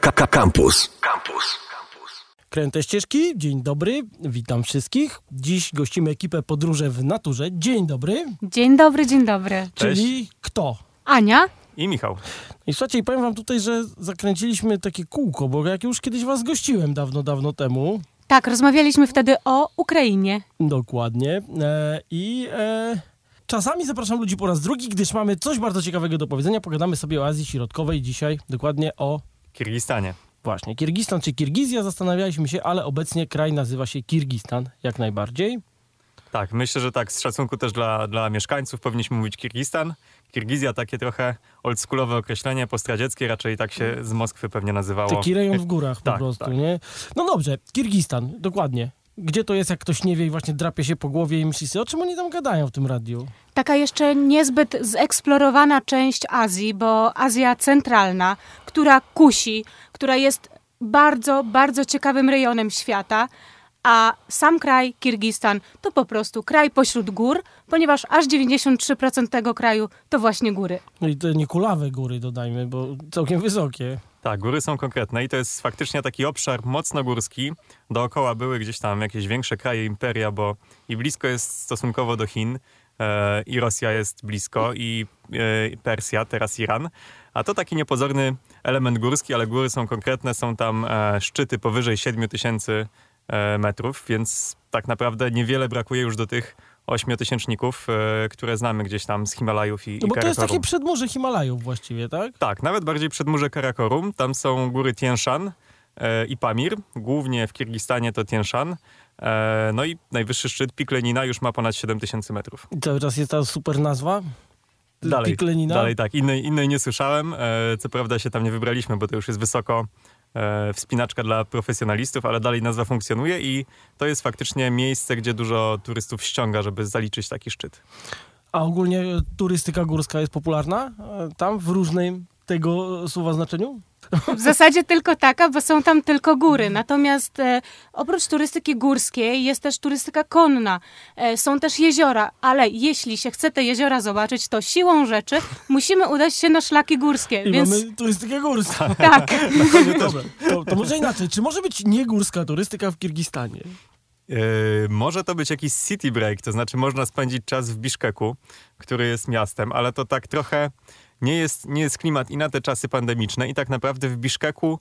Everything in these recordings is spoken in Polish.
Campus. Campus. Kręte ścieżki, dzień dobry, witam wszystkich. Dziś gościmy ekipę Podróże w Naturze. Dzień dobry, Dzień dobry, dzień dobry. czyli kto? Ania? I Michał. I słuchajcie, i powiem wam tutaj, że zakręciliśmy takie kółko, bo jak już kiedyś was gościłem dawno, dawno temu, Tak, rozmawialiśmy wtedy o Ukrainie. dokładnie, e, i e, czasami zapraszam ludzi po raz drugi, gdyż mamy coś bardzo ciekawego do powiedzenia. Pogadamy sobie o Azji Środkowej dzisiaj, dokładnie o Kirgistanie. właśnie Kirgistan czy Kirgizja, zastanawialiśmy się, ale obecnie kraj nazywa się Kirgistan, jak najbardziej. Tak, myślę, że tak z szacunku też dla, dla mieszkańców powinniśmy mówić Kirgistan. Kirgizja takie trochę oldschoolowe określenie, postradzieckie, raczej tak się z Moskwy pewnie nazywało. Taki rejon w górach po Tak, prostu, tak. nie? No dobrze, Kirgistan, dokładnie. Gdzie to jest, jak ktoś nie wie i właśnie drapie się po głowie i myśli sobie, o czym oni tam gadają w tym radiu? Taka jeszcze niezbyt zeksplorowana część Azji, bo Azja Centralna, która kusi, która jest bardzo, bardzo ciekawym rejonem świata, a sam kraj Kirgistan to po prostu kraj pośród gór, ponieważ aż 93% tego kraju to właśnie góry. No i te niekulawe góry dodajmy, bo całkiem wysokie. Tak, góry są konkretne i to jest faktycznie taki obszar mocno górski. Dookoła były gdzieś tam jakieś większe kraje, imperia, bo i blisko jest stosunkowo do Chin, e, i Rosja jest blisko, i e, Persja, teraz Iran. A to taki niepozorny element górski, ale góry są konkretne, są tam e, szczyty powyżej 7 tysięcy e, metrów, więc tak naprawdę niewiele brakuje już do tych ośmiotysięczników, e, które znamy gdzieś tam z Himalajów i, No i bo to jest takie przedmurze Himalajów właściwie, tak? Tak, nawet bardziej przedmurze Karakorum. Tam są góry Tien Shan e, i Pamir. Głównie w Kirgistanie to Tien Shan. E, no i najwyższy szczyt Pik Lenina już ma ponad 7000 metrów. I cały czas jest ta super nazwa? Dalej, Pik Lenina? dalej tak. Innej, innej nie słyszałem. Co prawda się tam nie wybraliśmy, bo to już jest wysoko wspinaczka dla profesjonalistów, ale dalej nazwa funkcjonuje i to jest faktycznie miejsce, gdzie dużo turystów ściąga, żeby zaliczyć taki szczyt. A ogólnie e, turystyka górska jest popularna e, tam w różnym tego słowa znaczeniu? W zasadzie tylko taka, bo są tam tylko góry. Natomiast e, oprócz turystyki górskiej jest też turystyka konna. E, są też jeziora, ale jeśli się chce te jeziora zobaczyć, to siłą rzeczy musimy udać się na szlaki górskie. I więc mamy turystykę górską. tak. Dobra, to, to może inaczej. Czy może być niegórska turystyka w Kirgistanie? Yy, może to być jakiś city break, to znaczy można spędzić czas w Biszkeku, który jest miastem, ale to tak trochę nie jest, nie jest klimat i na te czasy pandemiczne i tak naprawdę w Biszkeku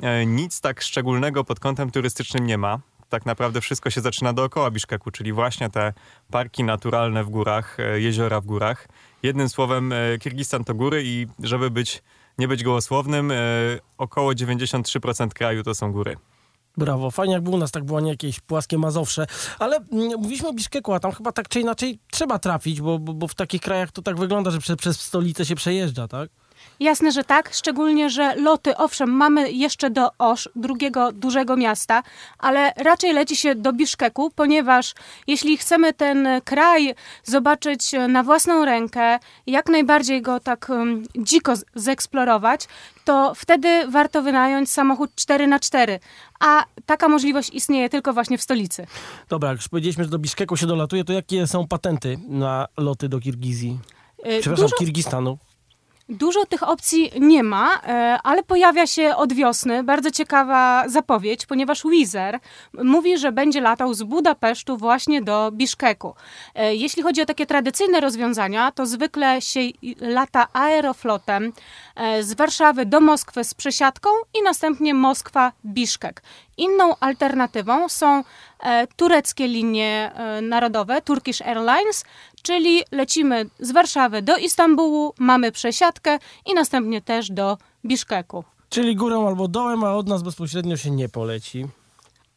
e, nic tak szczególnego pod kątem turystycznym nie ma. Tak naprawdę wszystko się zaczyna dookoła Biszkeku, czyli właśnie te parki naturalne w górach, e, jeziora w górach. Jednym słowem, e, Kirgistan to góry i żeby być, nie być gołosłownym, około 93% kraju to są góry. Brawo, fajnie jakby u nas tak było, nie jakieś płaskie Mazowsze. Ale mm, mówiliśmy o Biszkeku, a tam chyba tak czy inaczej trzeba trafić, bo, bo, bo w takich krajach to tak wygląda, że prze, przez stolicę się przejeżdża, tak? Jasne, że tak. Szczególnie, że loty, owszem, mamy jeszcze do Osz, drugiego dużego miasta, ale raczej leci się do Biszkeku, ponieważ jeśli chcemy ten kraj zobaczyć na własną rękę, jak najbardziej go tak um, dziko zeksplorować, to wtedy warto wynająć samochód 4x4. A taka możliwość istnieje tylko właśnie w stolicy. Dobra, jak już powiedzieliśmy, że do Biszkeku się dolatuje, to jakie są patenty na loty do Kirgizji? Y, Przepraszam, Dużo, Kirgistanu. Dużo tych opcji nie ma, e, ale pojawia się od wiosny bardzo ciekawa zapowiedź, ponieważ Wizer mówi, że będzie latał z Budapesztu właśnie do Biszkeku. E, Jeśli chodzi o takie tradycyjne rozwiązania, to zwykle się lata aeroflotem e, z Warszawy do Moskwy z przesiadką i następnie Moskwa-Biszkek. Inną alternatywą są tureckie linie narodowe, Turkish Airlines, czyli lecimy z Warszawy do Istambułu, mamy przesiadkę i następnie też do Biszkeku. Czyli górą albo dołem, a od nas bezpośrednio się nie poleci.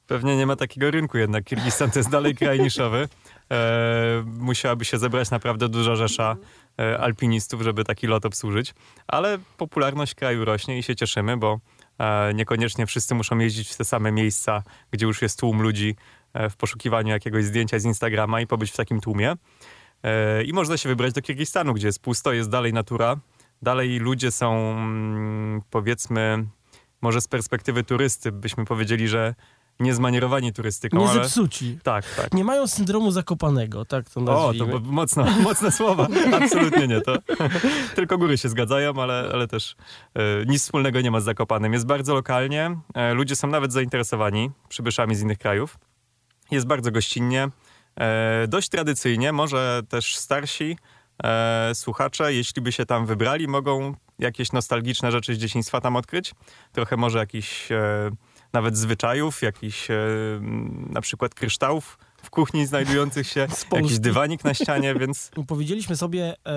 Pewnie nie ma takiego rynku jednak. Kirgistan to jest dalej kraj niszowy. E, musiałaby się zebrać naprawdę duża rzesza e, alpinistów, żeby taki lot obsłużyć. Ale popularność kraju rośnie i się cieszymy, bo e, niekoniecznie wszyscy muszą jeździć w te same miejsca, gdzie już jest tłum ludzi e, w poszukiwaniu jakiegoś zdjęcia z Instagrama i pobyć w takim tłumie. E, I można się wybrać do Kirgistanu, gdzie jest pusto, jest dalej natura. Dalej ludzie są, mm, powiedzmy, może z perspektywy turysty byśmy powiedzieli, że niezmanierowani turystyką, Nie ale... zepsuci. Tak, tak. Nie mają syndromu Zakopanego, tak to O, to nazwijmy. mocno, mocne słowa. Absolutnie nie to. Tylko góry się zgadzają, ale, ale też e, nic wspólnego nie ma z Zakopanem. Jest bardzo lokalnie. E, ludzie są nawet zainteresowani przybyszami z innych krajów. Jest bardzo gościnnie. E, dość tradycyjnie. Może też starsi e, słuchacze, jeśli by się tam wybrali, mogą jakieś nostalgiczne rzeczy z dzieciństwa tam odkryć. Trochę może jakichś e, nawet zwyczajów, jakichś na przykład kryształów w kuchni znajdujących się, jakiś dywanik na ścianie, więc Powiedzieliśmy sobie, e,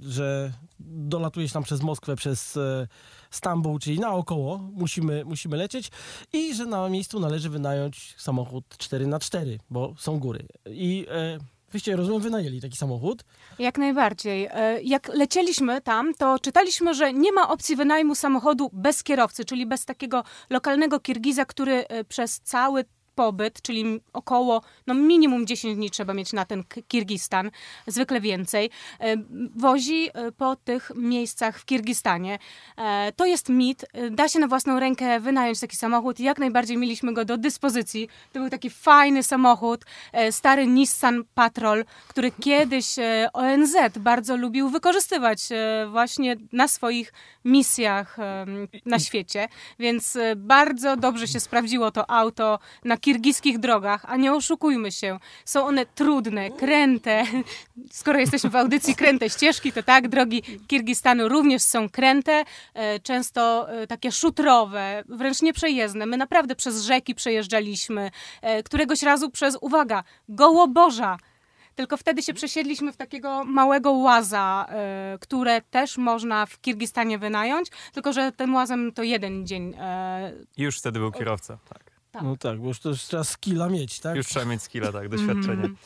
że dolatujesz tam przez Moskwę, przez e, Stambuł, czyli naokoło musimy, musimy lecieć i że na miejscu należy wynająć samochód 4x4, bo są góry. I e, wyście, rozumiem, wynajęli taki samochód. Jak najbardziej. Jak lecieliśmy tam, to czytaliśmy, że nie ma opcji wynajmu samochodu bez kierowcy, czyli bez takiego lokalnego Kirgiza, który przez cały pobyt, czyli około, no minimum 10 dni trzeba mieć na ten Kirgistan, zwykle więcej, e, wozi e, po tych miejscach w Kirgistanie. E, To jest mit, da się na własną rękę wynająć taki samochód i jak najbardziej mieliśmy go do dyspozycji. To był taki fajny samochód, stary Nissan Patrol, który kiedyś ONZ bardzo lubił wykorzystywać właśnie na swoich misjach na świecie, więc bardzo dobrze się sprawdziło to auto na kirgiskich drogach, a nie oszukujmy się, są one trudne, kręte. Skoro jesteśmy w audycji kręte ścieżki, to tak, drogi Kirgistanu również są kręte, e, często e, takie szutrowe, wręcz nieprzejezdne. My naprawdę przez rzeki przejeżdżaliśmy, e, któregoś razu przez, uwaga, Gołoborza. Tylko wtedy się przesiedliśmy w takiego małego łaza, e, które też można w Kirgistanie wynająć, tylko że tym łazem to jeden dzień. e, już wtedy był kierowca. Tak. Tak. No tak, bo już to już trzeba skilla mieć, tak? Już trzeba mieć skilla, tak, doświadczenie. Mhm.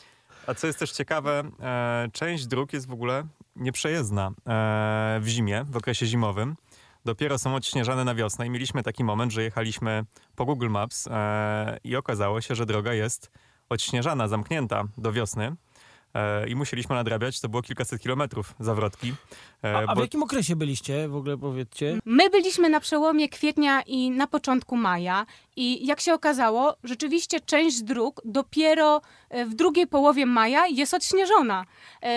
A co jest też ciekawe, e, część dróg jest w ogóle nieprzejezdna e, w zimie, w okresie zimowym. Dopiero są odśnieżane na wiosnę i mieliśmy taki moment, że jechaliśmy po Google Maps e, i okazało się, że droga jest odśnieżana, zamknięta do wiosny. E, I musieliśmy nadrabiać, to było kilkaset kilometrów zawrotki. E, A, a w jakim okresie byliście, w ogóle powiedzcie? My byliśmy na przełomie kwietnia i na początku maja i jak się okazało, rzeczywiście część dróg dopiero e, w drugiej połowie maja jest odśnieżona.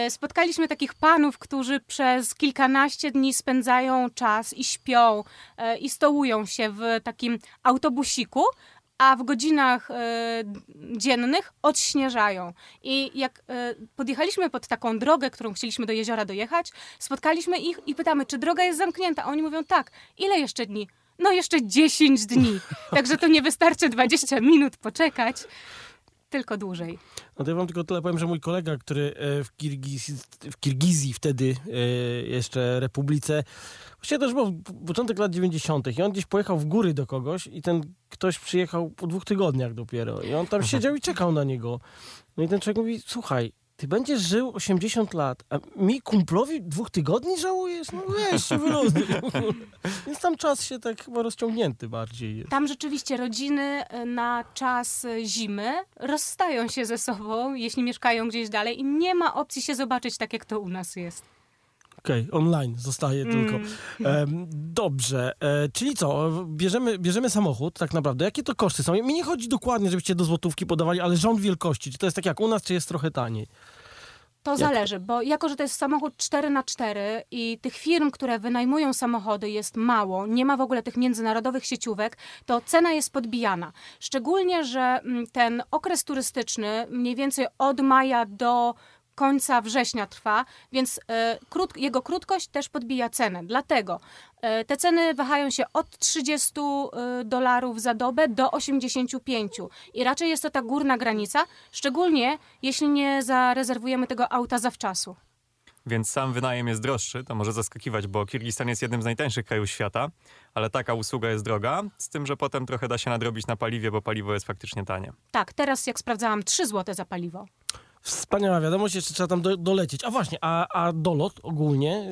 Spotkaliśmy takich panów, którzy przez kilkanaście dni spędzają czas i śpią i stołują się w takim autobusiku, a w godzinach e, dziennych odśnieżają. I jak e, podjechaliśmy pod taką drogę, którą chcieliśmy do jeziora dojechać, spotkaliśmy ich i pytamy, czy droga jest zamknięta. A oni mówią, tak, ile jeszcze dni? No jeszcze 10 dni. Także to nie wystarczy 20 minut poczekać, tylko dłużej. No to ja wam tylko tyle powiem, że mój kolega, który e, w, Kirgiz, w Kirgizji wtedy e, jeszcze Republice, właściwie to już był początek lat 90. i on gdzieś pojechał w góry do kogoś i ten ktoś przyjechał po dwóch tygodniach dopiero i on tam siedział i czekał na niego. No i ten człowiek mówi, słuchaj, ty będziesz żył 80 lat, a mi kumplowi dwóch tygodni żałujesz? No weź się wyluzuj. Więc tam czas się tak chyba rozciągnięty bardziej jest. Tam rzeczywiście rodziny e, na czas e, zimy rozstają się ze sobą, jeśli mieszkają gdzieś dalej i nie ma opcji się zobaczyć tak, jak to u nas jest. Okej, online zostaje Mm. tylko. Em, dobrze, e, czyli co, bierzemy, bierzemy samochód tak naprawdę. Jakie to koszty są? Mi nie chodzi dokładnie, żebyście do złotówki podawali, ale rząd wielkości. Czy to jest tak jak u nas, czy jest trochę taniej? To zależy, bo jako, że to jest samochód 4 na 4 i tych firm, które wynajmują samochody jest mało, nie ma w ogóle tych międzynarodowych sieciówek, to cena jest podbijana. Szczególnie, że mm, ten okres turystyczny mniej więcej od maja do końca września trwa, więc e, krót, jego krótkość też podbija cenę. Dlatego e, te ceny wahają się od 30 e, dolarów za dobę do 85 i raczej jest to ta górna granica, szczególnie jeśli nie zarezerwujemy tego auta zawczasu. Więc sam wynajem jest droższy, to może zaskakiwać, bo Kirgistan jest jednym z najtańszych krajów świata, ale taka usługa jest droga, z tym, że potem trochę da się nadrobić na paliwie, bo paliwo jest faktycznie tanie. Tak, teraz jak sprawdzałam 3 zł za paliwo. Wspaniała wiadomość, jeszcze trzeba tam do, dolecieć. A właśnie, a, a dolot ogólnie,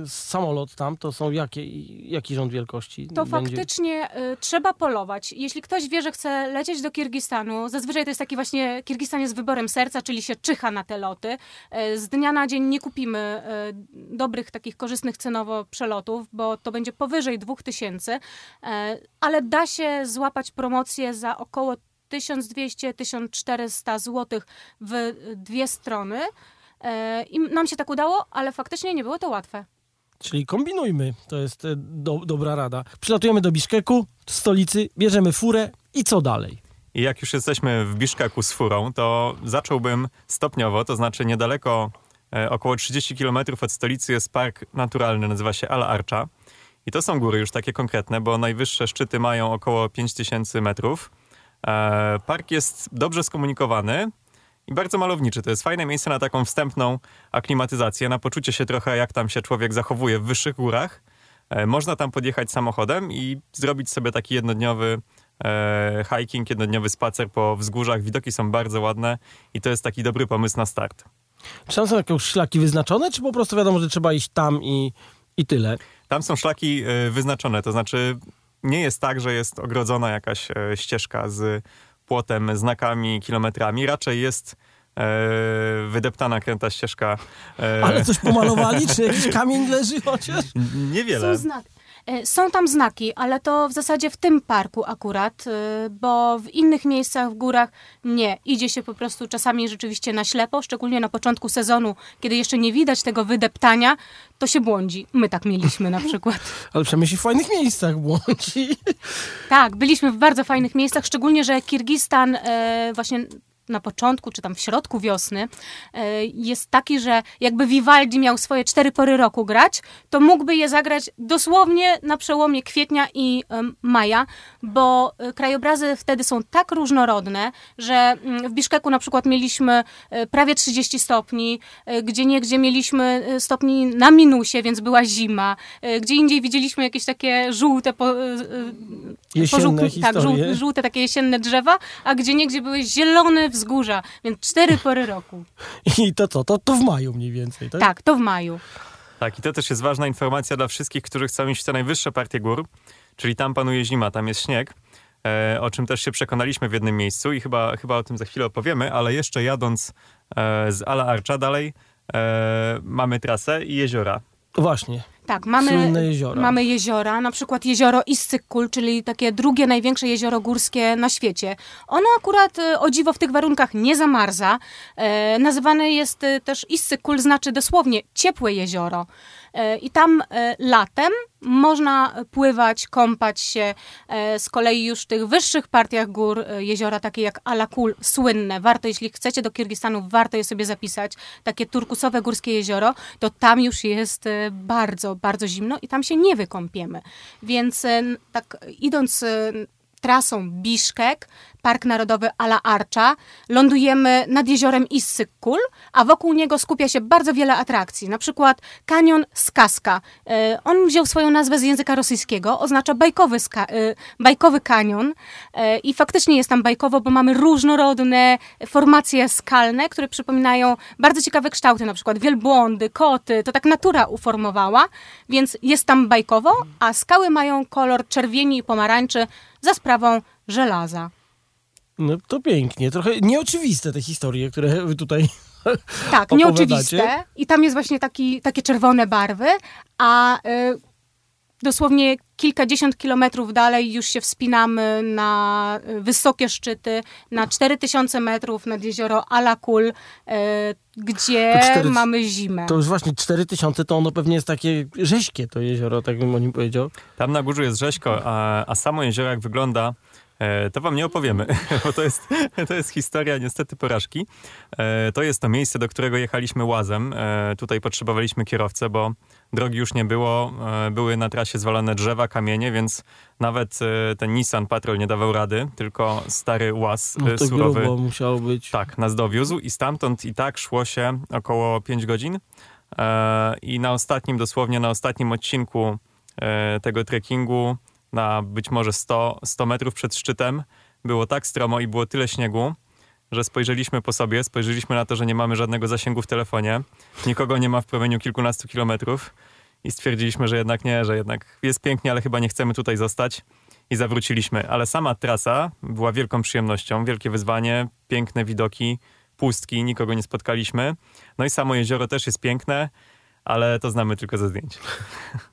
yy, samolot tam, to są jakie, jaki rząd wielkości? To będzie? faktycznie y, trzeba polować. Jeśli ktoś wie, że chce lecieć do Kirgistanu, zazwyczaj to jest taki właśnie, Kirgistan jest wyborem serca, czyli się czyha na te loty. Y, z dnia na dzień nie kupimy y, dobrych, takich korzystnych cenowo przelotów, bo to będzie powyżej 2000, y, ale da się złapać promocję za około 1200-1400 zł w dwie strony. Y, I nam się tak udało, ale faktycznie nie było to łatwe. Czyli kombinujmy, to jest e, do, dobra rada. Przylatujemy do Biszkeku, stolicy, bierzemy furę i co dalej? I jak już jesteśmy w Biszkeku z furą, to zacząłbym stopniowo, to znaczy niedaleko, e, około 30 km od stolicy jest park naturalny, nazywa się Al Archa. I to są góry już takie konkretne, bo najwyższe szczyty mają około 5000 metrów. E, park jest dobrze skomunikowany i bardzo malowniczy. To jest fajne miejsce na taką wstępną aklimatyzację, na poczucie się trochę, jak tam się człowiek zachowuje w wyższych górach. E, można tam podjechać samochodem i zrobić sobie taki jednodniowy e, hiking, jednodniowy spacer po wzgórzach. Widoki są bardzo ładne i to jest taki dobry pomysł na start. Czy tam są jakieś szlaki wyznaczone, czy po prostu wiadomo, że trzeba iść tam i, i tyle? Tam są szlaki wyznaczone, to znaczy nie jest tak, że jest ogrodzona jakaś e, ścieżka z płotem, znakami, kilometrami. Raczej jest e, wydeptana kręta ścieżka. E, Ale coś pomalowali, czy jakiś kamień leży chociaż? Niewiele. Są znaki. E, Są tam znaki, ale to w zasadzie w tym parku akurat, e, bo w innych miejscach w górach nie. Idzie się po prostu czasami rzeczywiście na ślepo, szczególnie na początku sezonu, kiedy jeszcze nie widać tego wydeptania, to się błądzi. My tak mieliśmy na przykład. Ale przynajmniej się w fajnych miejscach błądzi. Tak, byliśmy w bardzo fajnych miejscach, szczególnie, że Kirgistan e, właśnie na początku, czy tam w środku wiosny, e, jest taki, że jakby Vivaldi miał swoje cztery pory roku grać, to mógłby je zagrać dosłownie na przełomie kwietnia i maja, bo e, krajobrazy wtedy są tak różnorodne, że mm, w Biszkeku na przykład mieliśmy e, prawie 30 stopni, gdzie niegdzie mieliśmy stopni na minusie, więc była zima, gdzie indziej widzieliśmy jakieś takie żółte Jesienne pożółkli- tak, historie. żół, żółte takie jesienne drzewa, a gdzie niegdzie były zielone wzgórza, więc cztery pory roku. I to co? To, to w maju mniej więcej, tak? Tak, to w maju. Tak, i to też jest ważna informacja dla wszystkich, którzy chcą iść w te najwyższe partie gór, czyli tam panuje zima, tam jest śnieg, e, o czym też się przekonaliśmy w jednym miejscu i chyba, chyba o tym za chwilę opowiemy, ale jeszcze jadąc e, z Ala Archa dalej e, mamy trasę i jeziora. Właśnie. Tak, mamy, jeziora. mamy jeziora, na przykład jezioro Issyk-Kul, czyli takie drugie największe jezioro górskie na świecie. Ono akurat e, o dziwo w tych warunkach nie zamarza. E, nazywane jest e, też Issyk-Kul, znaczy dosłownie ciepłe jezioro. E, I tam e, latem można pływać, kąpać się. E, z kolei już w tych wyższych partiach gór jeziora, takie jak Alakul, słynne. Warto, jeśli chcecie do Kirgistanu, warto je sobie zapisać. Takie turkusowe górskie jezioro, to tam już jest bardzo, bardzo zimno i tam się nie wykąpiemy. Więc tak idąc trasą Biszkek, Park Narodowy Ala Archa, lądujemy nad jeziorem Issyk-Kul, a wokół niego skupia się bardzo wiele atrakcji. Na przykład kanion Skaska. E, On wziął swoją nazwę z języka rosyjskiego, oznacza bajkowy, e, bajkowy kanion E, i faktycznie jest tam bajkowo, bo mamy różnorodne formacje skalne, które przypominają bardzo ciekawe kształty, na przykład wielbłądy, koty, to tak natura uformowała, więc jest tam bajkowo, a skały mają kolor czerwieni i pomarańczy za sprawą żelaza. No to pięknie. Trochę nieoczywiste te historie, które wy tutaj Tak, nieoczywiste. I tam jest właśnie taki, takie czerwone barwy, a y, dosłownie kilkadziesiąt kilometrów dalej już się wspinamy na wysokie szczyty, na 4000 metrów nad jezioro Alakul, y, gdzie mamy zimę. To już właśnie 4000 to ono pewnie jest takie rześkie to jezioro, tak bym o nim powiedział. Tam na górze jest rzeźko, a, a samo jezioro jak wygląda, e, to wam nie opowiemy, bo to jest, to jest historia niestety porażki. E, to jest to miejsce, do którego jechaliśmy łazem. E, tutaj potrzebowaliśmy kierowcę, bo drogi już nie było. E, były na trasie zwalone drzewa, kamienie, więc nawet e, ten Nissan Patrol nie dawał rady, tylko stary łaz No e, to surowy. grubo musiało być. Tak, nas dowiózł i stamtąd i tak szło się około 5 godzin. I na ostatnim, dosłownie na ostatnim odcinku tego trekkingu, na być może 100, 100 metrów przed szczytem, było tak stromo i było tyle śniegu, że spojrzeliśmy po sobie, spojrzeliśmy na to, że nie mamy żadnego zasięgu w telefonie, nikogo nie ma w promieniu kilkunastu kilometrów i stwierdziliśmy, że jednak nie, że jednak jest pięknie, ale chyba nie chcemy tutaj zostać i zawróciliśmy. Ale sama trasa była wielką przyjemnością, wielkie wyzwanie, piękne widoki, pustki, nikogo nie spotkaliśmy. No i samo jezioro też jest piękne, ale to znamy tylko ze zdjęć.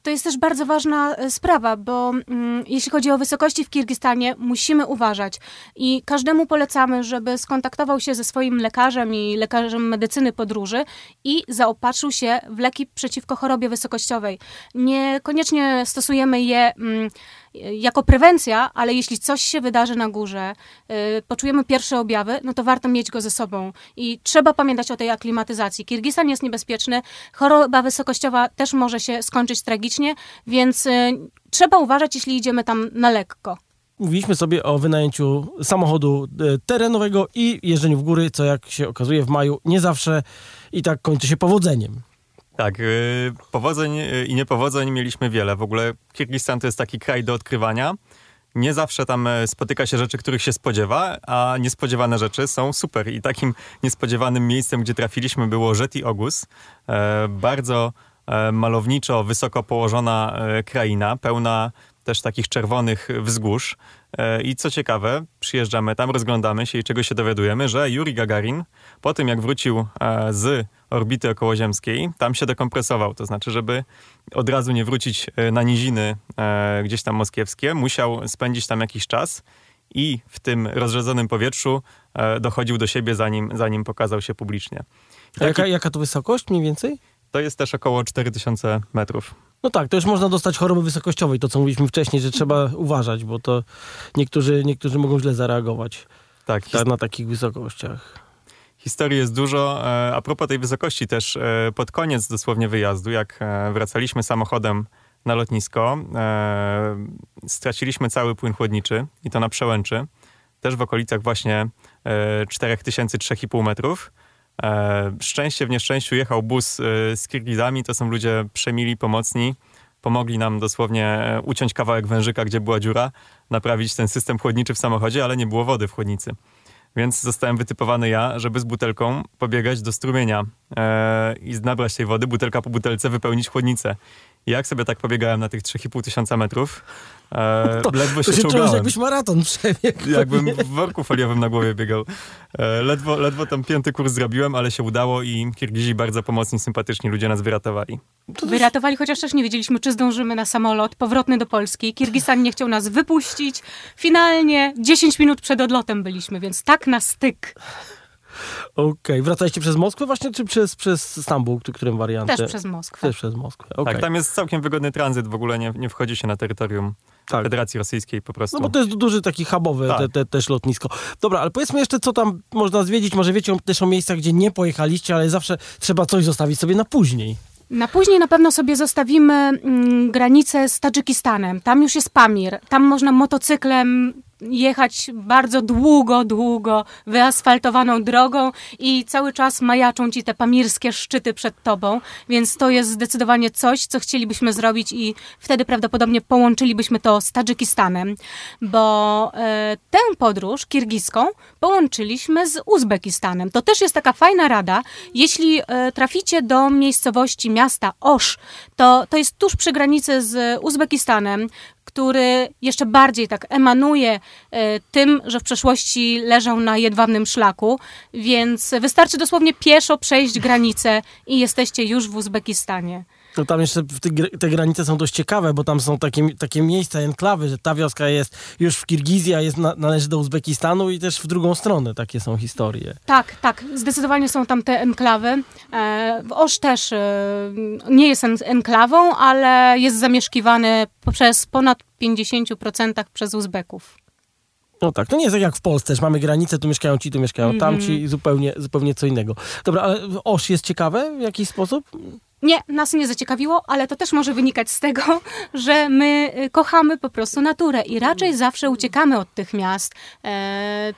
To jest też bardzo ważna e, sprawa, bo mm, jeśli chodzi o wysokości w Kirgistanie, musimy uważać. I każdemu polecamy, żeby skontaktował się ze swoim lekarzem i lekarzem medycyny podróży i zaopatrzył się w leki przeciwko chorobie wysokościowej. Niekoniecznie stosujemy je mm, jako prewencja, ale jeśli coś się wydarzy na górze, y, poczujemy pierwsze objawy, no to warto mieć go ze sobą. I trzeba pamiętać o tej aklimatyzacji. Kirgistan jest niebezpieczny, choroba wysokościowa też może się skończyć tragicznie, więc y, trzeba uważać, jeśli idziemy tam na lekko. Mówiliśmy sobie o wynajęciu samochodu y, terenowego i jeżdżeniu w góry, co jak się okazuje w maju nie zawsze i tak kończy się powodzeniem. Tak, y, powodzeń y, i niepowodzeń mieliśmy wiele. W ogóle Kirgistan to jest taki kraj do odkrywania. Nie zawsze tam e, spotyka się rzeczy, których się spodziewa, a niespodziewane rzeczy są super. I takim niespodziewanym miejscem, gdzie trafiliśmy było Żeti Ogus. E, bardzo e, malowniczo, wysoko położona kraina, pełna też takich czerwonych wzgórz. I co ciekawe, przyjeżdżamy tam, rozglądamy się i czego się dowiadujemy, że Yuri Gagarin po tym jak wrócił z orbity okołoziemskiej, tam się dekompresował. To znaczy, żeby od razu nie wrócić e, na niziny e, gdzieś tam moskiewskie, musiał spędzić tam jakiś czas i w tym rozrzedzonym powietrzu e, dochodził do siebie, zanim, zanim pokazał się publicznie. Taki, jaka, jaka to wysokość mniej więcej? To jest też około 4000 metrów. No tak, to już można dostać choroby wysokościowej, to co mówiliśmy wcześniej, że trzeba uważać, bo to niektórzy, niektórzy mogą źle zareagować tak, na takich wysokościach. Historii jest dużo. E, a propos tej wysokości też, e, pod koniec dosłownie wyjazdu, jak e, wracaliśmy samochodem na lotnisko, straciliśmy cały płyn chłodniczy i to na przełęczy, też w okolicach właśnie 4000-3,5 metrów. Szczęście w nieszczęściu jechał bus z Kirgizami, to są ludzie przemili, pomocni, pomogli nam dosłownie uciąć kawałek wężyka, gdzie była dziura, naprawić ten system chłodniczy w samochodzie, ale nie było wody w chłodnicy. Więc zostałem wytypowany ja, żeby z butelką pobiegać do strumienia e, i nabrać tej wody, butelka po butelce, wypełnić chłodnicę. Jak sobie tak pobiegałem na tych 3,5 tysiąca metrów, E, to, ledwo to się, się czułeś jakbyś maraton przebiegł. Jakbym w worku foliowym na głowie biegał. E, ledwo, ledwo tam piąty kurs zrobiłem, ale się udało i Kirgizi bardzo pomocni, sympatyczni ludzie nas wyratowali. Wyratowali, chociaż też nie wiedzieliśmy, czy zdążymy na samolot powrotny do Polski. Kirgistan nie chciał nas wypuścić. Finalnie 10 minut przed odlotem byliśmy, więc tak na styk. Okej, okay. wracaliście przez Moskwę właśnie, czy przez, przez Stambuł, którym wariantem? Też przez Moskwę. Też przez Moskwę, okay. Tak, tam jest całkiem wygodny tranzyt, w ogóle nie, nie wchodzi się na terytorium tak. Federacji Rosyjskiej po prostu. No bo to jest duży taki hubowy tak. te, te, też lotnisko. Dobra, ale powiedzmy jeszcze, co tam można zwiedzić. Może wiecie też o miejscach, gdzie nie pojechaliście, ale zawsze trzeba coś zostawić sobie na później. Na później na pewno sobie zostawimy mm, granicę z Tadżykistanem. Tam już jest Pamir. Tam można motocyklem jechać bardzo długo, długo wyasfaltowaną drogą i cały czas majaczą ci te pamirskie szczyty przed tobą, więc to jest zdecydowanie coś, co chcielibyśmy zrobić i wtedy prawdopodobnie połączylibyśmy to z Tadżykistanem, bo e, tę podróż kirgiską połączyliśmy z Uzbekistanem. To też jest taka fajna rada. Jeśli e, traficie do miejscowości miasta Osz, to, to jest tuż przy granicy z Uzbekistanem który jeszcze bardziej tak emanuje e, tym, że w przeszłości leżał na jedwabnym szlaku, więc wystarczy dosłownie pieszo przejść granicę i jesteście już w Uzbekistanie. No tam jeszcze te, te, granice są dość ciekawe, bo tam są takie, takie miejsca, enklawy, że ta wioska jest już w Kirgizji, a jest na, należy do Uzbekistanu i też w drugą stronę takie są historie. Tak, tak, zdecydowanie są tam te enklawy. E, Osz też e, nie jest enklawą, ale jest zamieszkiwany przez ponad 50% przez Uzbeków. No tak, to nie jest tak jak w Polsce, że mamy granicę, tu mieszkają ci, tu mieszkają mm -hmm. tamci, zupełnie, zupełnie co innego. Dobra, ale Osz jest ciekawe w jakiś sposób? Nie, nas nie zaciekawiło, ale to też może wynikać z tego, że my y, kochamy po prostu naturę i raczej zawsze uciekamy od tych miast. E,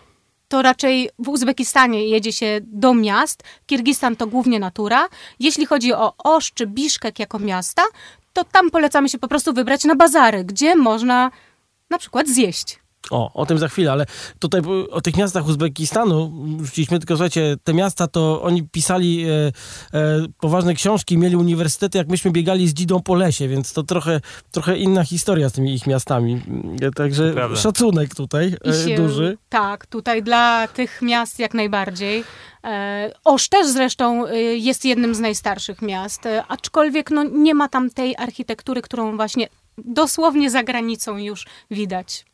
to raczej w Uzbekistanie jedzie się do miast, Kirgistan to głównie natura. Jeśli chodzi o Osz czy Biszkek jako miasta, to tam polecamy się po prostu wybrać na bazary, gdzie można na przykład zjeść. O, o tym za chwilę, ale tutaj o tych miastach Uzbekistanu rzuciliśmy, tylko słuchajcie, te miasta to oni pisali e, e, poważne książki, mieli uniwersytety, jak myśmy biegali z Dzidą po lesie, więc to trochę, trochę inna historia z tymi ich miastami. E, także Prawda. szacunek tutaj e, się- duży. Tak, tutaj dla tych miast jak najbardziej. E, Osz też zresztą e, jest jednym z najstarszych miast, aczkolwiek no, nie ma tam tej architektury, którą właśnie dosłownie za granicą już widać.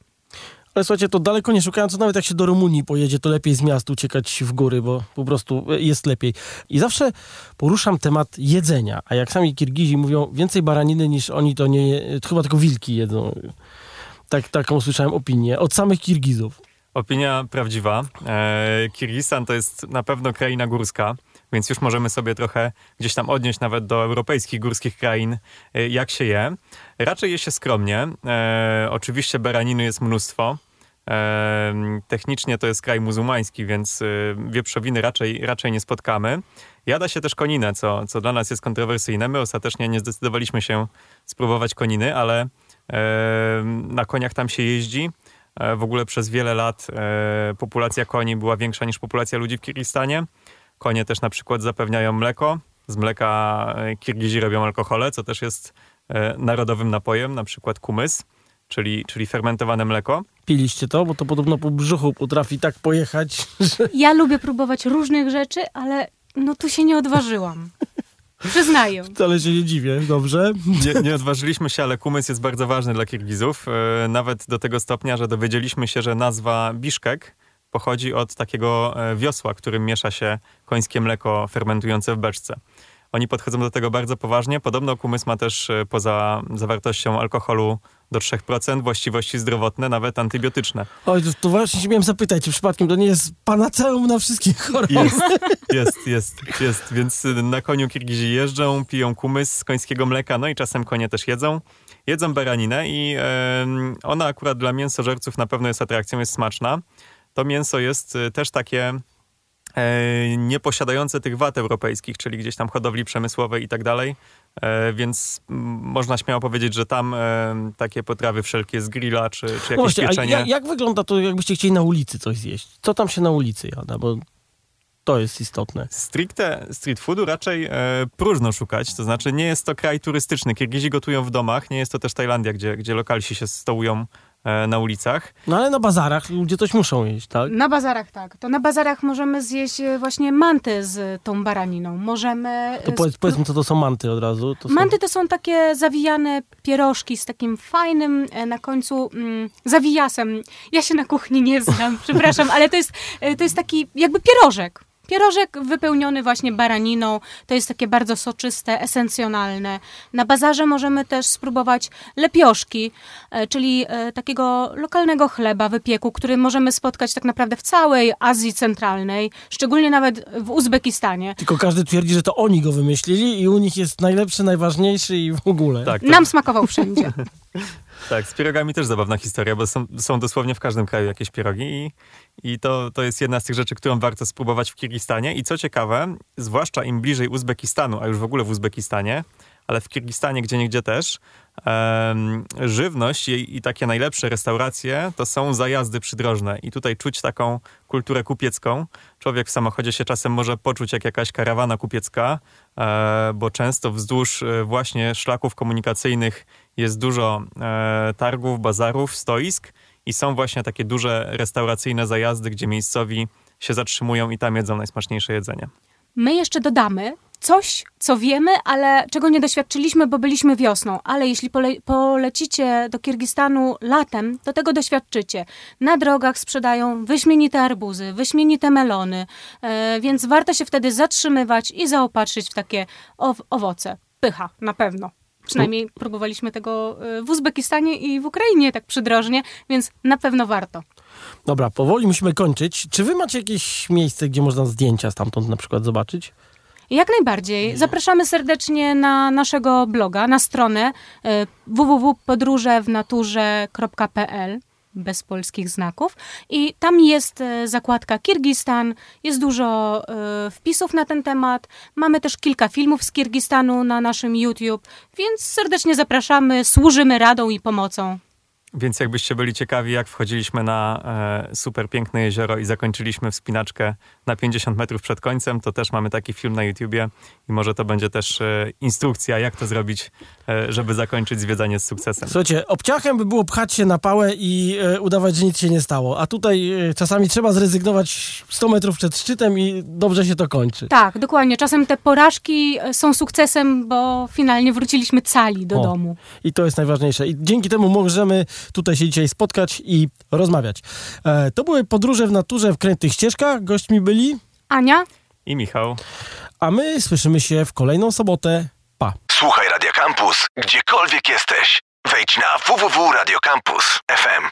Ale słuchajcie, to daleko nie szukając, nawet jak się do Rumunii pojedzie, to lepiej z miast uciekać w góry, bo po prostu jest lepiej. I zawsze poruszam temat jedzenia, a jak sami Kirgizi mówią, więcej baraniny niż oni to nie, je- chyba tylko wilki jedzą. Tak, taką słyszałem opinię od samych Kirgizów. Opinia prawdziwa. E, Kirgistan to jest na pewno kraina górska, więc już możemy sobie trochę gdzieś tam odnieść nawet do europejskich górskich krain, e, jak się je. Raczej je się skromnie. E, oczywiście baraniny jest mnóstwo. Technicznie to jest kraj muzułmański, więc e, wieprzowiny raczej, raczej nie spotkamy. Jada się też koninę, co, co dla nas jest kontrowersyjne. My ostatecznie nie zdecydowaliśmy się spróbować koniny, ale na koniach tam się jeździ. E, W ogóle przez wiele lat e, populacja koni była większa niż populacja ludzi w Kirgistanie. Konie też na przykład zapewniają mleko. Z mleka e, Kirgizi robią alkohole, co też jest narodowym napojem, na przykład kumys, czyli, czyli fermentowane mleko. Piliście to, bo to podobno po brzuchu potrafi tak pojechać, że... Ja lubię próbować różnych rzeczy, ale no tu się nie odważyłam. Przyznaję. Wcale się nie dziwię, dobrze? Nie, nie odważyliśmy się, ale kumys jest bardzo ważny dla Kirgizów. E, Nawet do tego stopnia, że dowiedzieliśmy się, że nazwa Biszkek pochodzi od takiego e, wiosła, którym miesza się końskie mleko fermentujące w beczce. Oni podchodzą do tego bardzo poważnie. Podobno kumys ma też e, poza zawartością alkoholu do 3% właściwości zdrowotne, nawet antybiotyczne. Oj, to, to właśnie się miałem zapytać, czy przypadkiem to nie jest panaceum na wszystkie choroby? Jest, jest, jest, jest. Więc y, na koniu Kirgizi jeżdżą, piją kumys z końskiego mleka, no i czasem konie też jedzą. Jedzą baraninę i ona akurat dla mięsożerców na pewno jest atrakcją, jest smaczna. To mięso jest y, też takie e, nieposiadające tych wad europejskich, czyli gdzieś tam hodowli przemysłowej i tak dalej. E, więc można śmiało powiedzieć, że tam e, takie potrawy wszelkie z grilla czy, czy jakieś właśnie, pieczenie. jak, jak wygląda to, jakbyście chcieli na ulicy coś zjeść? Co tam się na ulicy jada? Bo to jest istotne. Stricte street foodu raczej e, próżno szukać, to znaczy nie jest to kraj turystyczny. Kirgizi gotują w domach, nie jest to też Tajlandia, gdzie, gdzie lokalsi się stołują na ulicach. No ale na bazarach ludzie coś muszą jeść, tak? Na bazarach tak. To na bazarach możemy zjeść e, właśnie manty z tą baraniną. Możemy... To e, powiedz, spró- powiedzmy, co to są manty od razu. To są... Manty to są takie zawijane pierożki z takim fajnym e, na końcu mm, zawijasem. Ja się na kuchni nie znam, przepraszam, ale to jest, e, to jest taki jakby pierożek. Pierożek wypełniony właśnie baraniną. To jest takie bardzo soczyste, esencjonalne. Na bazarze możemy też spróbować lepioszki, e, czyli e, takiego lokalnego chleba, wypieku, który możemy spotkać tak naprawdę w całej Azji Centralnej, szczególnie nawet w Uzbekistanie. Tylko każdy twierdzi, że to oni go wymyślili i u nich jest najlepszy, najważniejszy i w ogóle. Tak, to, Nam smakował wszędzie. tak, z pierogami też zabawna historia, bo są, są dosłownie w każdym kraju jakieś pierogi i, i to, to jest jedna z tych rzeczy, którą warto spróbować w Kirgistanie. I co ciekawe, zwłaszcza im bliżej Uzbekistanu, a już w ogóle w Uzbekistanie, ale w Kirgistanie gdzie niegdzie też, em, żywność i, i takie najlepsze restauracje to są zajazdy przydrożne. I tutaj czuć taką kulturę kupiecką. Człowiek w samochodzie się czasem może poczuć jak jakaś karawana kupiecka, e, bo często wzdłuż e, właśnie szlaków komunikacyjnych jest dużo e, targów, bazarów, stoisk i są właśnie takie duże restauracyjne zajazdy, gdzie miejscowi się zatrzymują i tam jedzą najsmaczniejsze jedzenie. My jeszcze dodamy coś, co wiemy, ale czego nie doświadczyliśmy, bo byliśmy wiosną. Ale jeśli pole polecicie do Kirgistanu latem, to tego doświadczycie. Na drogach sprzedają wyśmienite arbuzy, wyśmienite melony, e, więc warto się wtedy zatrzymywać i zaopatrzyć w takie ow- owoce. Pycha, na pewno. Przynajmniej próbowaliśmy tego e, w Uzbekistanie i w Ukrainie tak przydrożnie, więc na pewno warto. Dobra, powoli musimy kończyć. Czy wy macie jakieś miejsce, gdzie można zdjęcia stamtąd na przykład zobaczyć? Jak najbardziej. Zapraszamy serdecznie na naszego bloga, na stronę e, www.podróżewnaturze.pl bez polskich znaków i tam jest e, zakładka Kirgistan, jest dużo e, wpisów na ten temat. Mamy też kilka filmów z Kirgistanu na naszym YouTube, więc serdecznie zapraszamy, służymy radą i pomocą. Więc jakbyście byli ciekawi, jak wchodziliśmy na e, super piękne jezioro i zakończyliśmy wspinaczkę na 50 metrów przed końcem, to też mamy taki film na YouTubie i może to będzie też e, instrukcja, jak to zrobić, e, żeby zakończyć zwiedzanie z sukcesem. Słuchajcie, obciachem by było pchać się na pałę i e, udawać, że nic się nie stało. A tutaj e, czasami trzeba zrezygnować 100 metrów przed szczytem i dobrze się to kończy. Tak, dokładnie. Czasem te porażki e, są sukcesem, bo finalnie wróciliśmy cali do O. domu. I to jest najważniejsze. I dzięki temu możemy tutaj się dzisiaj spotkać i rozmawiać. E, to były podróże w naturze w krętych ścieżkach. Gośćmi byli, Ania? I Michał, a my słyszymy się w kolejną sobotę. Pa! Słuchaj Radio Campus, gdziekolwiek jesteś. Wejdź na www.radiocampus.fm.